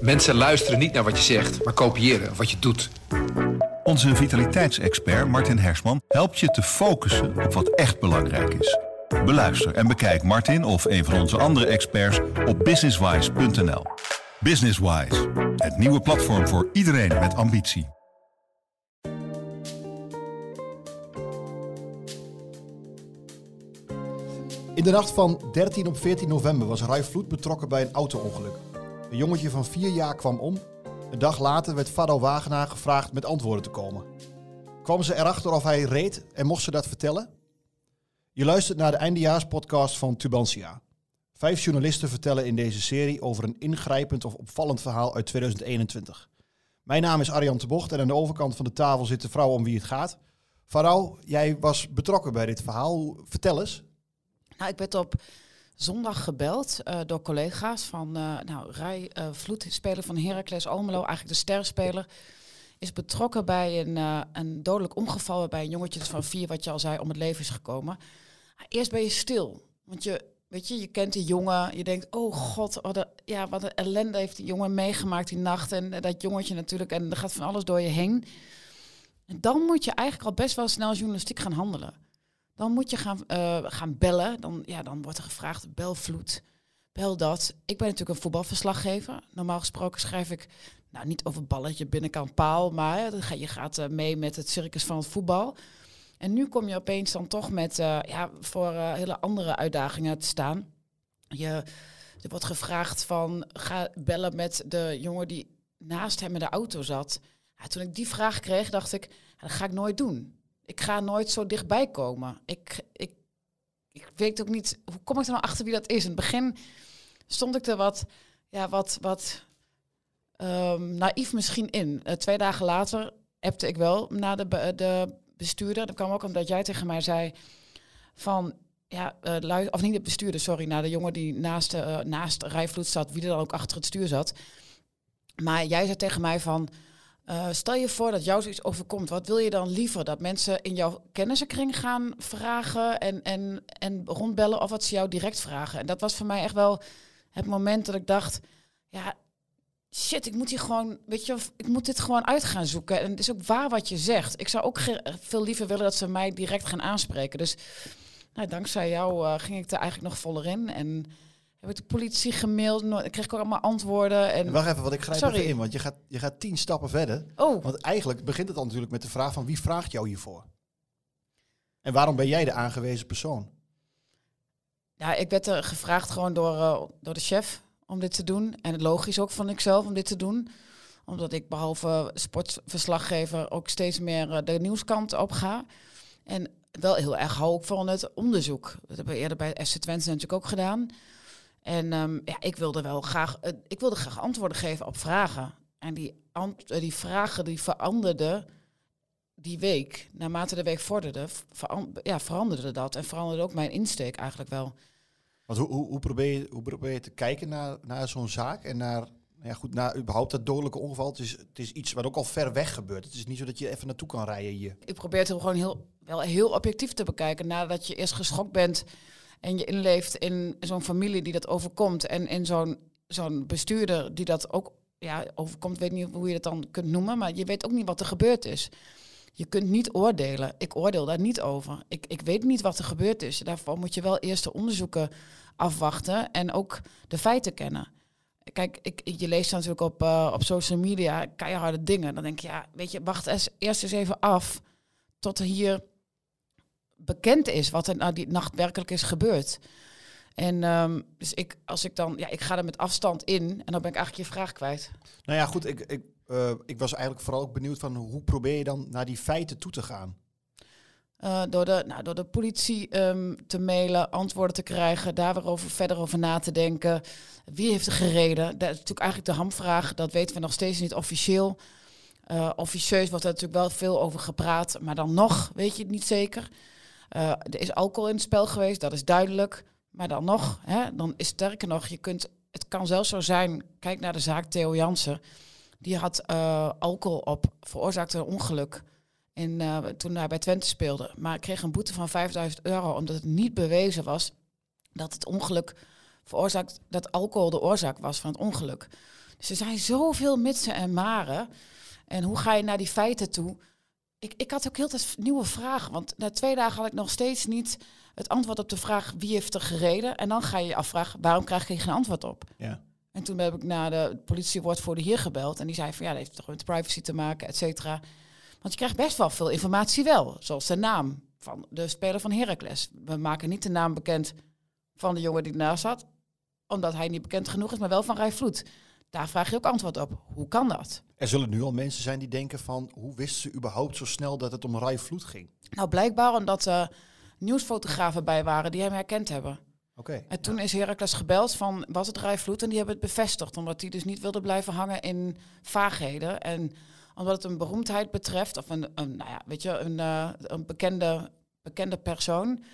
Mensen luisteren niet naar wat je zegt, maar kopiëren wat je doet. Onze vitaliteitsexpert Martin Hersman helpt je te focussen op wat echt belangrijk is. Beluister en bekijk Martin of een van onze andere experts op businesswise.nl. Businesswise, het nieuwe platform voor iedereen met ambitie. In de nacht van 13 op 14 november was Rai Vloed betrokken bij een auto-ongeluk. Een jongetje van 4 jaar kwam om. Een dag later werd Fado Wagenaar gevraagd met antwoorden te komen. Kwamen ze erachter of hij reed en mocht ze dat vertellen? Je luistert naar de eindejaarspodcast van Tubantia. Vijf journalisten vertellen in deze serie over een ingrijpend of opvallend verhaal uit 2021. Mijn naam is Arjan de Bocht en aan de overkant van de tafel zit de vrouw om wie het gaat. Farao, jij was betrokken bij dit verhaal. Vertel eens. Nou, ik werd op zondag gebeld uh, door collega's van uh, nou, Vloed, speler van Heracles Almelo, eigenlijk de sterspeler, is betrokken bij een, een dodelijk ongeval waarbij een jongetje van vier, wat je al zei, om het leven is gekomen. Eerst ben je stil, want je, weet je, je kent die jongen, je denkt, oh god, wat een, ja, wat een ellende heeft die jongen meegemaakt die nacht en dat jongetje natuurlijk, en er gaat van alles door je heen. En dan moet je eigenlijk al best wel snel journalistiek gaan handelen. Dan moet je gaan, uh, gaan bellen. Dan, ja, dan wordt er gevraagd, bel vloed, bel dat. Ik ben natuurlijk een voetbalverslaggever. Normaal gesproken schrijf ik, nou niet over balletje binnenkant paal, maar je gaat uh, mee met het circus van het voetbal. En nu kom je opeens dan toch met, uh, ja, voor hele andere uitdagingen te staan. Je, er wordt gevraagd van, ga bellen met de jongen die naast hem in de auto zat. Ja, toen ik die vraag kreeg, dacht ik, dat ga ik nooit doen ik ga nooit zo dichtbij komen. Ik, ik, ik weet ook niet, hoe kom ik er nou achter wie dat is? In het begin stond ik er wat, ja, wat, wat um, naïef misschien in. Uh, twee dagen later appte ik wel naar de, de bestuurder. Dat kwam ook omdat jij tegen mij zei van, ja, uh, of niet de bestuurder, sorry, naar de jongen die naast, uh, naast Rijvloed zat, wie er dan ook achter het stuur zat. Maar jij zei tegen mij van, uh, stel je voor dat jou zoiets overkomt. Wat wil je dan liever? Dat mensen in jouw kennissenkring gaan vragen en, en, en rondbellen of wat ze jou direct vragen? En dat was voor mij echt wel het moment dat ik dacht, ja, shit, ik moet hier gewoon, weet je, ik moet dit gewoon uit gaan zoeken. En het is ook waar wat je zegt. Ik zou ook veel liever willen dat ze mij direct gaan aanspreken. Dus nou, dankzij jou uh, ging ik er eigenlijk nog voller in. En heb ik de politie gemaild, ik kreeg ik ook allemaal antwoorden. En... Wacht even, want ik grijp even in, want je gaat, je gaat tien stappen verder. Oh. Want eigenlijk begint het dan natuurlijk met de vraag van wie vraagt jou hiervoor? En waarom ben jij de aangewezen persoon? Ja, ik werd er gevraagd gewoon door, uh, door de chef om dit te doen. En het logisch ook van ikzelf om dit te doen. Omdat ik behalve sportverslaggever ook steeds meer uh, de nieuwskant op ga. En wel heel erg hou ik van het onderzoek. Dat hebben we eerder bij FC Twente natuurlijk ook gedaan. En um, ja, ik wilde wel graag, uh, ik wilde graag antwoorden geven op vragen. En die, uh, die vragen die veranderden die week, naarmate de week vorderde, veran ja, veranderde dat. En veranderde ook mijn insteek eigenlijk wel. Want hoe, hoe, hoe, probeer, je, hoe probeer je te kijken naar, naar zo'n zaak en naar, ja goed, naar überhaupt dat dodelijke ongeval? Het is, het is iets wat ook al ver weg gebeurt. Het is niet zo dat je even naartoe kan rijden hier. Ik probeer het gewoon heel, wel heel objectief te bekijken. Nadat je eerst geschokt bent en je inleeft in zo'n familie die dat overkomt en in zo'n zo'n bestuurder die dat ook ja, overkomt, weet niet hoe je dat dan kunt noemen, maar je weet ook niet wat er gebeurd is. Je kunt niet oordelen. Ik oordeel daar niet over. Ik, ik weet niet wat er gebeurd is. Daarvoor moet je wel eerst de onderzoeken afwachten en ook de feiten kennen. Kijk, ik, je leest natuurlijk op, uh, op social media keiharde dingen. Dan denk je, ja, weet je, wacht eens, eerst eens even af tot er hier bekend is wat er nou die nacht werkelijk is gebeurd. En um, dus ik, als ik dan, ja, ik ga er met afstand in en dan ben ik eigenlijk je vraag kwijt. Nou ja, goed, ik, ik, uh, ik was eigenlijk vooral ook benieuwd van hoe probeer je dan naar die feiten toe te gaan? Uh, door, de, nou, door de politie um, te mailen, antwoorden te krijgen, daar weer over, verder over na te denken. Wie heeft er gereden? Dat is natuurlijk eigenlijk de hamvraag. Dat weten we nog steeds niet officieel. Uh, officieus wordt er natuurlijk wel veel over gepraat, maar dan nog weet je het niet zeker. Uh, er is alcohol in het spel geweest, dat is duidelijk. Maar dan nog, hè, dan is sterker nog, je kunt, het kan zelfs zo zijn, kijk naar de zaak Theo Jansen. Die had uh, alcohol op, veroorzaakte een ongeluk. En, uh, toen hij bij Twente speelde. Maar kreeg een boete van 5000 euro omdat het niet bewezen was dat het ongeluk veroorzaakt, dat alcohol de oorzaak was van het ongeluk. Dus er zijn zoveel mitsen en maren. En hoe ga je naar die feiten toe? Ik, ik had ook heel tijd nieuwe vragen. Want na twee dagen had ik nog steeds niet het antwoord op de vraag wie heeft er gereden. En dan ga je je afvragen, waarom krijg je geen antwoord op? Ja. En toen heb ik naar de politiewoordvoerder hier gebeld. En die zei van ja, dat heeft toch met privacy te maken, et cetera. Want je krijgt best wel veel informatie wel. Zoals de naam van de speler van Heracles. We maken niet de naam bekend van de jongen die ernaast zat. Omdat hij niet bekend genoeg is, maar wel van Rij Vloed. Daar vraag je ook antwoord op. Hoe kan dat? Er zullen nu al mensen zijn die denken van... hoe wisten ze überhaupt zo snel dat het om Rai Vloed ging? Nou, blijkbaar omdat er nieuwsfotografen bij waren die hem herkend hebben. Oké. En toen is Heracles gebeld van, was het Rijvloed? En die hebben het bevestigd, omdat hij dus niet wilde blijven hangen in vaagheden. En omdat het een beroemdheid betreft, of een, een nou ja, weet je, een, eh, een bekende, bekende persoon,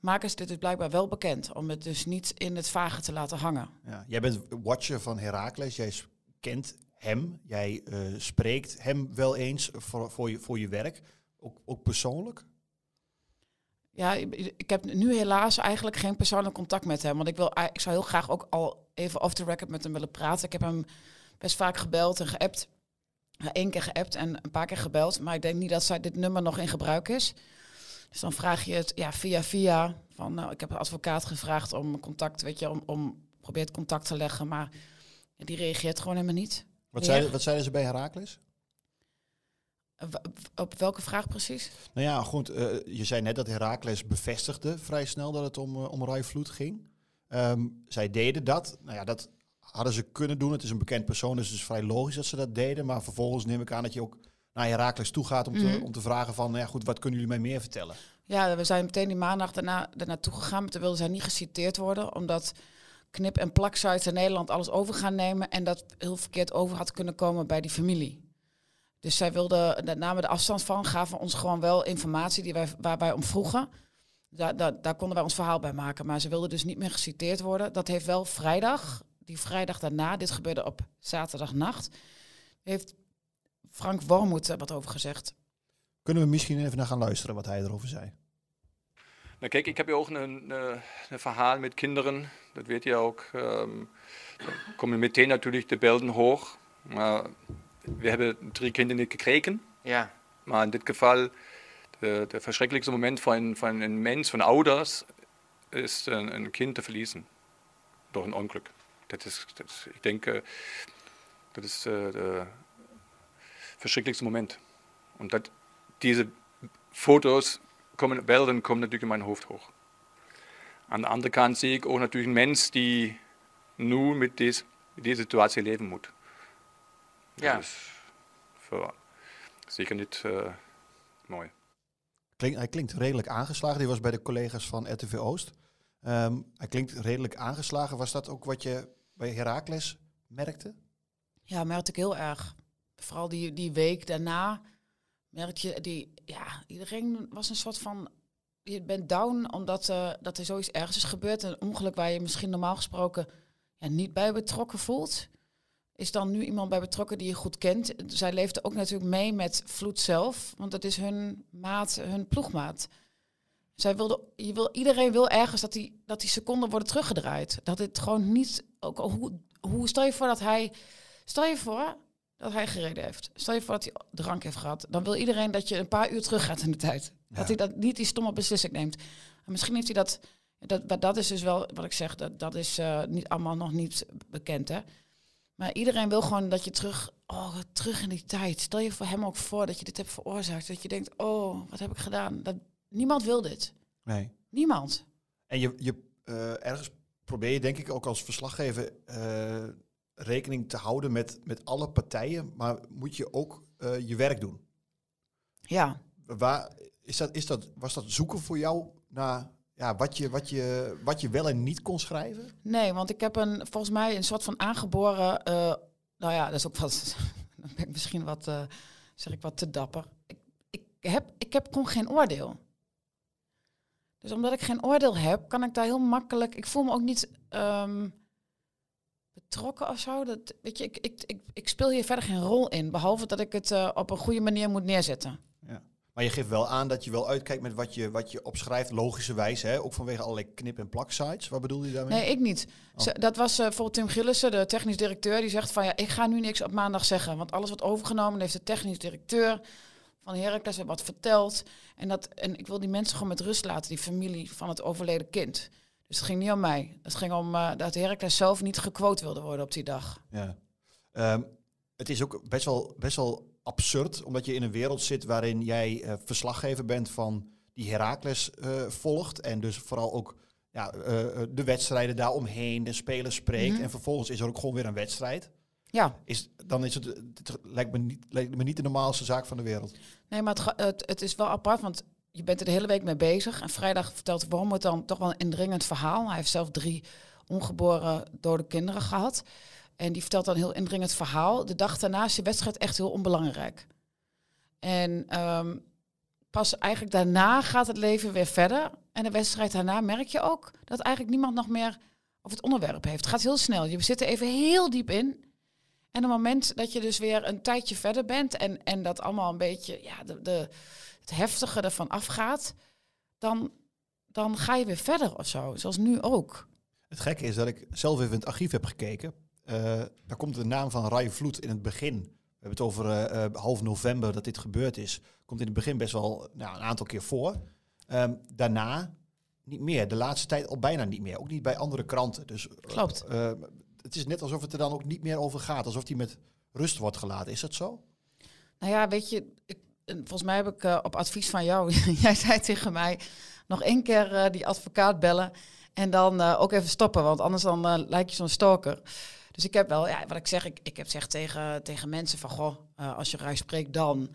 maken ze dit dus blijkbaar wel bekend. Om het dus niet in het vage te laten hangen. Ja. Jij bent watcher van Heracles. Jij kent hem. Jij eh, spreekt hem wel eens voor, voor, je, voor je werk. Ook, ook persoonlijk? Ja, ik heb nu helaas eigenlijk geen persoonlijk contact met hem. Want ik, wil, ik zou heel graag ook al even off the record met hem willen praten. Ik heb hem best vaak gebeld en geappt. Eén keer geappt en een paar keer gebeld. Maar ik denk niet dat zij dit nummer nog in gebruik is. Dus dan vraag je het ja, via via. Van, nou, ik heb een advocaat gevraagd om contact, weet je, om, om probeert contact te leggen. Maar die reageert gewoon helemaal niet. Wat, Ja. zeiden, wat zeiden ze bij Heracles? Eh, Op welke vraag precies? Nou ja, goed. eh, je zei net dat Heracles bevestigde vrij snel dat het om, uh, om Rai Vloed ging. Ehm, zij deden dat. Nou ja, dat hadden ze kunnen doen. Het is een bekend persoon, dus het is vrij logisch dat ze dat deden. Maar vervolgens neem ik aan dat je ook naar Heracles toe gaat om, te, Mhm. om te vragen van... Nou ja, goed, wat kunnen jullie mij meer vertellen? Ja, we zijn meteen die maandag daarna er naartoe gegaan. Toen wilden zij niet geciteerd worden, omdat knip- en plaksites in Nederland alles over gaan nemen en dat heel verkeerd over had kunnen komen bij die familie. Dus zij wilden, daar namen de afstand van, gaven ons gewoon wel informatie die wij, waar wij om vroegen. Daar, daar, konden wij ons verhaal bij maken, maar ze wilden dus niet meer geciteerd worden. Dat heeft wel vrijdag, die vrijdag daarna, dit gebeurde op zaterdagnacht, heeft Frank Wormoed wat over gezegd. Kunnen we misschien even naar gaan luisteren wat hij erover zei? Nou, kijk, ik heb ja ook een, een, verhaal met kinderen. Dat weet je ook. Um, komen meteen natuurlijk de beelden hoog. Maar we hebben drie kinderen gekregen. Ja, Maar in dit geval, de, de verschrikkelijkste moment van, van een mens, van ouders, is een, een kind te verliezen. Door een ongeluk. Dat is, dat is ik denk, uh, dat is uh, de verschrikkelijkste moment. En dat, deze foto's komen, beelden komen natuurlijk in mijn hoofd hoog. Aan de andere kant zie ik ook natuurlijk een mens die nu met deze, situatie leven moet. Ja. Dat is voor, zeker niet uh, mooi. Klink, hij klinkt redelijk aangeslagen. Die was bij de collega's van RTV Oost. Um, hij klinkt redelijk aangeslagen. Was dat ook wat je bij Heracles merkte? Ja, merkte ik heel erg. Vooral die, die week daarna merk je, die, ja, iedereen was een soort van, je bent down omdat uh, dat er zoiets ergens is gebeurd. Een ongeluk waar je misschien normaal gesproken ja, niet bij betrokken voelt. Is dan nu iemand bij betrokken die je goed kent. Zij leefde ook natuurlijk mee met Vloed zelf, want dat is hun maat, hun ploegmaat. Zij wilde, je wil, iedereen wil ergens dat die, dat die seconden worden teruggedraaid. Dat het gewoon niet, ook, hoe, hoe stel je voor dat hij, stel je voor dat hij gereden heeft. Stel je voor dat hij drank heeft gehad. Dan wil iedereen dat je een paar uur terug gaat in de tijd. Ja. Dat hij dat niet die stomme beslissing neemt. En misschien heeft hij dat, dat, dat is dus wel wat ik zeg, dat, dat is uh, niet allemaal nog niet bekend hè. Maar iedereen wil gewoon dat je terug, oh, terug in die tijd. Stel je voor hem ook voor dat je dit hebt veroorzaakt. Dat je denkt, oh, wat heb ik gedaan? Dat, niemand wil dit. Nee. Niemand. En je, je uh, ergens probeer je denk ik ook als verslaggever uh, rekening te houden met, met alle partijen. Maar moet je ook uh, je werk doen? Ja. Waar, is dat, is dat, was dat zoeken voor jou naar ja, wat, je, wat, je, wat je wel en niet kon schrijven? Nee, want ik heb een, volgens mij een soort van aangeboren. Uh, nou ja, dat is ook wat. dan ben ik misschien wat, uh, zeg ik wat te dapper. Ik, ik, heb, ik heb gewoon geen oordeel. Dus omdat ik geen oordeel heb, kan ik daar heel makkelijk. Ik voel me ook niet um, betrokken of zo. Dat, weet je, ik, ik, ik, ik speel hier verder geen rol in. Behalve dat ik het uh, op een goede manier moet neerzetten. Ja. Maar je geeft wel aan dat je wel uitkijkt met wat je, wat je opschrijft, logischerwijs. Hè? Ook vanwege allerlei knip- en plaksites. Wat bedoel je daarmee? Nee, ik niet. Oh. Ze- Dat was eh bijvoorbeeld Tim Gillissen, de technisch directeur, die zegt van ja, ik ga nu niks op maandag zeggen. Want alles wordt overgenomen. heeft de technisch directeur van Heracles wat verteld. En, dat, en ik wil die mensen gewoon met rust laten, die familie van het overleden kind. Dus het ging niet om mij. Het ging om eh, dat Heracles zelf niet gequote wilde worden op die dag. Ja. Ehm, het is ook best wel, best wel absurd, omdat je in een wereld zit waarin jij eh, verslaggever bent van die Heracles eh, volgt. En dus vooral ook ja, de wedstrijden daaromheen, de spelers spreekt. Mhm. En vervolgens is er ook gewoon weer een wedstrijd. Ja, Is, dan is het, het lijkt, me niet, lijkt me niet de normaalste zaak van de wereld. Nee, maar het, het, het is wel apart, want je bent er de hele week mee bezig. En vrijdag vertelt Wormoed dan toch wel een indringend verhaal. Hij heeft zelf drie ongeboren dode kinderen gehad. En die vertelt dan een heel indringend verhaal. De dag daarna is de wedstrijd echt heel onbelangrijk. En ehm, pas eigenlijk daarna gaat het leven weer verder. En de wedstrijd daarna merk je ook dat eigenlijk niemand nog meer over het onderwerp heeft. Het gaat heel snel. Je zit er even heel diep in. En op het moment dat je dus weer een tijdje verder bent en, en dat allemaal een beetje ja, de, de, het heftige ervan afgaat, dan, dan ga je weer verder of zo. Zoals nu ook. Het gekke is dat ik zelf even in het archief heb gekeken. Eh, daar komt de naam van Rai Vloed in het begin. We hebben het over eh, eh, half november dat dit gebeurd is. Komt in het begin best wel nou, een aantal keer voor. Ehm, daarna niet meer. De laatste tijd al bijna niet meer. Ook niet bij andere kranten. Dus, Klopt. het is net alsof het er dan ook niet meer over gaat. Alsof die met rust wordt gelaten. Is dat zo? Nou ja, weet je, ik, volgens mij heb ik eh, op advies van jou, jij zei tegen mij, nog één keer eh, die advocaat bellen en dan eh, ook even stoppen, want anders dan lijk je zo'n stalker. Dus ik heb wel, ja, wat ik zeg, ik, ik heb zeg tegen, tegen mensen van, goh, als je ruis spreekt dan.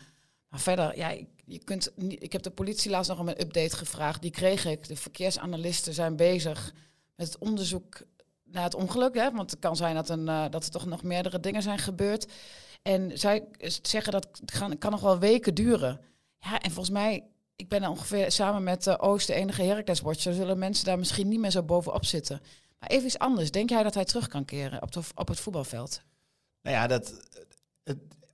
Maar verder, ja, ik, je kunt niet, ik heb de politie laatst nog om een update gevraagd, die kreeg ik. De verkeersanalisten zijn bezig met het onderzoek naar het ongeluk, hè, want het kan zijn dat, een, eh, dat er toch nog meerdere dingen zijn gebeurd. En zij zeggen dat het kan, nog wel weken duren. Ja, en volgens mij, ik ben er ongeveer samen met eh, Oost de enige Heracles-watcher, zullen mensen daar misschien niet meer zo bovenop zitten. Maar even iets anders. Denk jij dat hij terug kan keren op, de, op het voetbalveld? Nou ja, dat,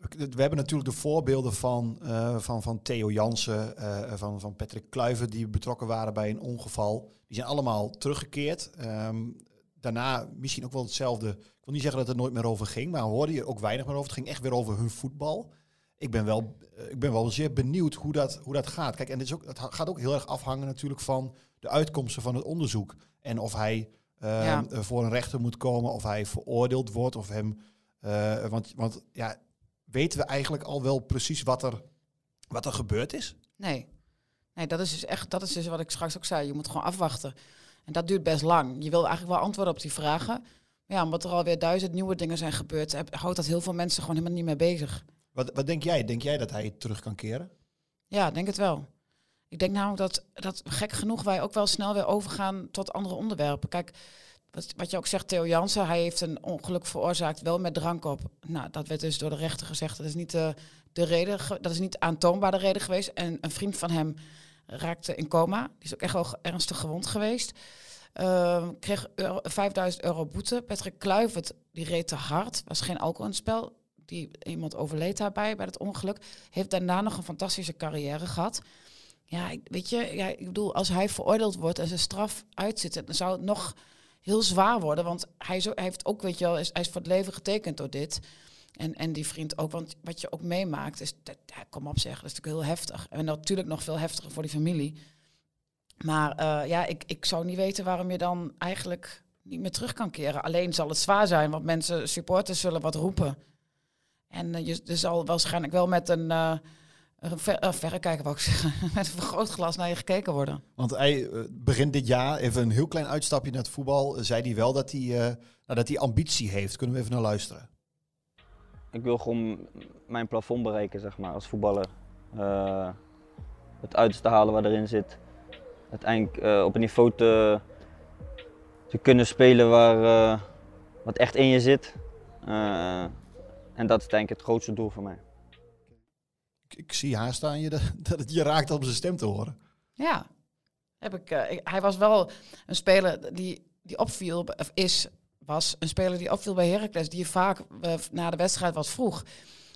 we hebben natuurlijk de voorbeelden van, eh, van, van Theo Jansen, eh, van, van Patrick Kluivert, die betrokken waren bij een ongeval. Die zijn allemaal teruggekeerd. Ehm, daarna misschien ook wel hetzelfde. Ik wil niet zeggen dat het er nooit meer over ging, maar hoorde je ook weinig meer over. Het ging echt weer over hun voetbal. Ik ben wel, eh, ik ben wel zeer benieuwd hoe dat, hoe dat gaat. Kijk, en dit is ook, het gaat ook heel erg afhangen natuurlijk van de uitkomsten van het onderzoek. En of hij eh, Ja. eh, voor een rechter moet komen, of hij veroordeeld wordt, of hem eh, want, want ja, weten we eigenlijk al wel precies wat er, wat er gebeurd is? Nee. Nee, dat is dus echt, dat is dus wat ik straks ook zei. Je moet gewoon afwachten. En dat duurt best lang. Je wil eigenlijk wel antwoorden op die vragen. Maar ja, omdat er alweer duizend nieuwe dingen zijn gebeurd, houdt dat heel veel mensen gewoon helemaal niet meer bezig. Wat, wat denk jij? Denk jij dat hij het terug kan keren? Ja, denk het wel. Ik denk namelijk dat, dat gek genoeg wij ook wel snel weer overgaan tot andere onderwerpen. Kijk, wat, wat je ook zegt, Theo Jansen, hij heeft een ongeluk veroorzaakt, wel met drank op. Nou, dat werd dus door de rechter gezegd, dat is niet de, de reden, dat is niet aantoonbare reden geweest. En een vriend van hem raakte in coma, die is ook echt wel ernstig gewond geweest. Ehm, kreeg euro, 5000 euro boete. Patrick Kluivert, die reed te hard, was geen alcohol het spel. Die, iemand overleed daarbij bij het ongeluk. Heeft daarna nog een fantastische carrière gehad. Ja, weet je, ja, ik bedoel, als hij veroordeeld wordt en zijn straf uitzit, dan zou het nog heel zwaar worden. Want hij, zo, heeft ook, weet je wel, is, hij is voor het leven getekend door dit. En, en die vriend ook, want wat je ook meemaakt, is, dat, kom op zeg, dat is natuurlijk heel heftig. En natuurlijk nog veel heftiger voor die familie. Maar eh, ja, ik, ik zou niet weten waarom je dan eigenlijk niet meer terug kan keren. Alleen zal het zwaar zijn, want mensen, supporters zullen wat roepen. En eh, je, zal waarschijnlijk wel met een, een ver, eh, verrekijker, ik met een vergrootglas naar je gekeken worden. Want hij eh, begin dit jaar, even een heel klein uitstapje naar het voetbal, zei hij wel dat hij, nou, dat hij ambitie heeft. Kunnen we even naar luisteren? Ik wil gewoon mijn plafond bereiken, zeg maar, als voetballer. Eh, het uiterste halen wat erin zit. Uiteindelijk eh, op een niveau te, te kunnen spelen waar, eh, wat echt in je zit. Eh, en dat is denk ik het grootste doel voor mij. Ik, ik zie haast aan je dat, dat het je raakt om zijn stem te horen. Ja, heb ik, eh, ik- hij was wel een speler die, die opviel, of is, was een speler die opviel bij Heracles, die je vaak eh, na de wedstrijd wat vroeg.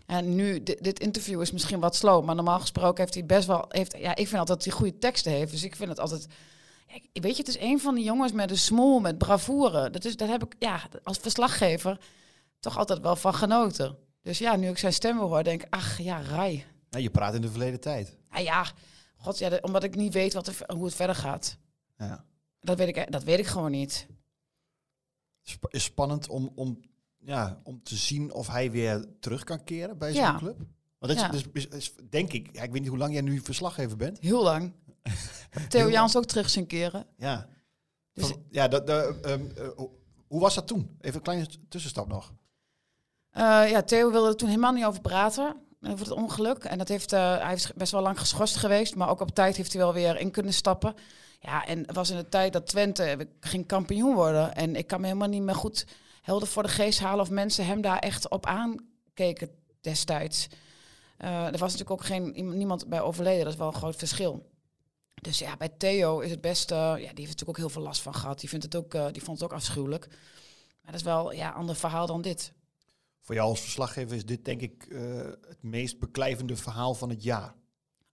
En nu, dit, dit interview is misschien wat slow, maar normaal gesproken heeft hij best wel... Heeft, ja, ik vind altijd dat hij goede teksten heeft, dus ik vind het altijd... Ja, weet je, het is een van die jongens met een smoel, met bravoure. Dat, is, dat heb ik ja, als verslaggever toch altijd wel van genoten. Dus ja, nu ik zijn stem hoor, denk ik, ach ja, Rai. Ja, je praat in de verleden tijd. Nou ja, god, ja, omdat ik niet weet wat er, hoe het verder gaat. Ja. Dat weet ik, dat weet ik gewoon niet. Sp- is spannend om, om, ja, om te zien of hij weer terug kan keren bij zijn Ja. club. Want dat is, Ja. dus, is, denk ik, ja, ik weet niet hoe lang jij nu verslaggever bent. Heel lang. Theo Heel Jans ook terug zien keren. Ja. Dus- Van- ja, dat, dat, ehm, eh, hoe- was dat toen? Even een kleine tussenstap nog. Eh, ja, Theo wilde er toen helemaal niet over praten. Over het ongeluk. En dat heeft, eh, hij is best wel lang geschorst geweest. Maar ook op tijd heeft hij wel weer in kunnen stappen. Ja, en het was in de tijd dat Twente ging kampioen worden. En ik kan me helemaal niet meer goed helder voor de geest halen of mensen hem daar echt op aankeken destijds. Eh, er was natuurlijk ook geen, iemand- niemand bij overleden. Dat is wel een groot verschil. Dus ja, bij Theo is het best... eh, ja, die heeft natuurlijk ook heel veel last van gehad. Die, vindt het ook, eh, die vond het ook afschuwelijk. Maar dat is wel ja, een ander verhaal dan dit. Voor jou als verslaggever is dit denk ik eh, het meest beklijvende verhaal van het jaar.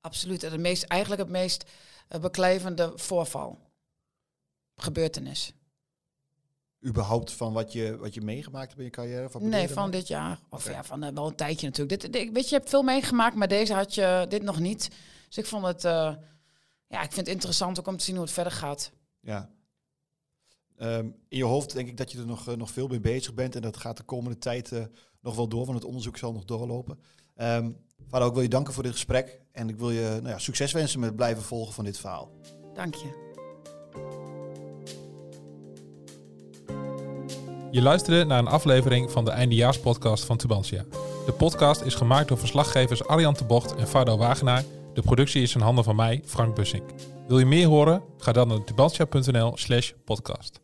Absoluut. En het meest, eigenlijk het meest beklijvende voorval. Gebeurtenis. Überhaupt van wat je, wat je meegemaakt hebt in je carrière? Van Nee, van dit jaar. Of ja, van eh, wel een tijdje natuurlijk. Dit, dit- weet je, je hebt veel meegemaakt, maar deze had je dit nog niet. Dus ik vond het, eh, ja, ik vind het interessant ook om te zien hoe het verder gaat. Ja. Ehm, in je hoofd denk ik dat je er nog, eh, nog veel mee bezig bent. En dat gaat de komende tijd nog wel door, want het onderzoek zal nog doorlopen. Ehm Vader, ik wil je danken voor dit gesprek. En ik wil je nou ja, succes wensen met het blijven volgen van dit verhaal. Dank je. Je luisterde naar een aflevering van de eindejaarspodcast van Tubantia. De podcast is gemaakt door verslaggevers Arjan de Bocht en Fardo Wagenaar. De productie is in handen van mij, Frank Bussink. Wil je meer horen? Ga dan naar tubantia.nl slash podcast.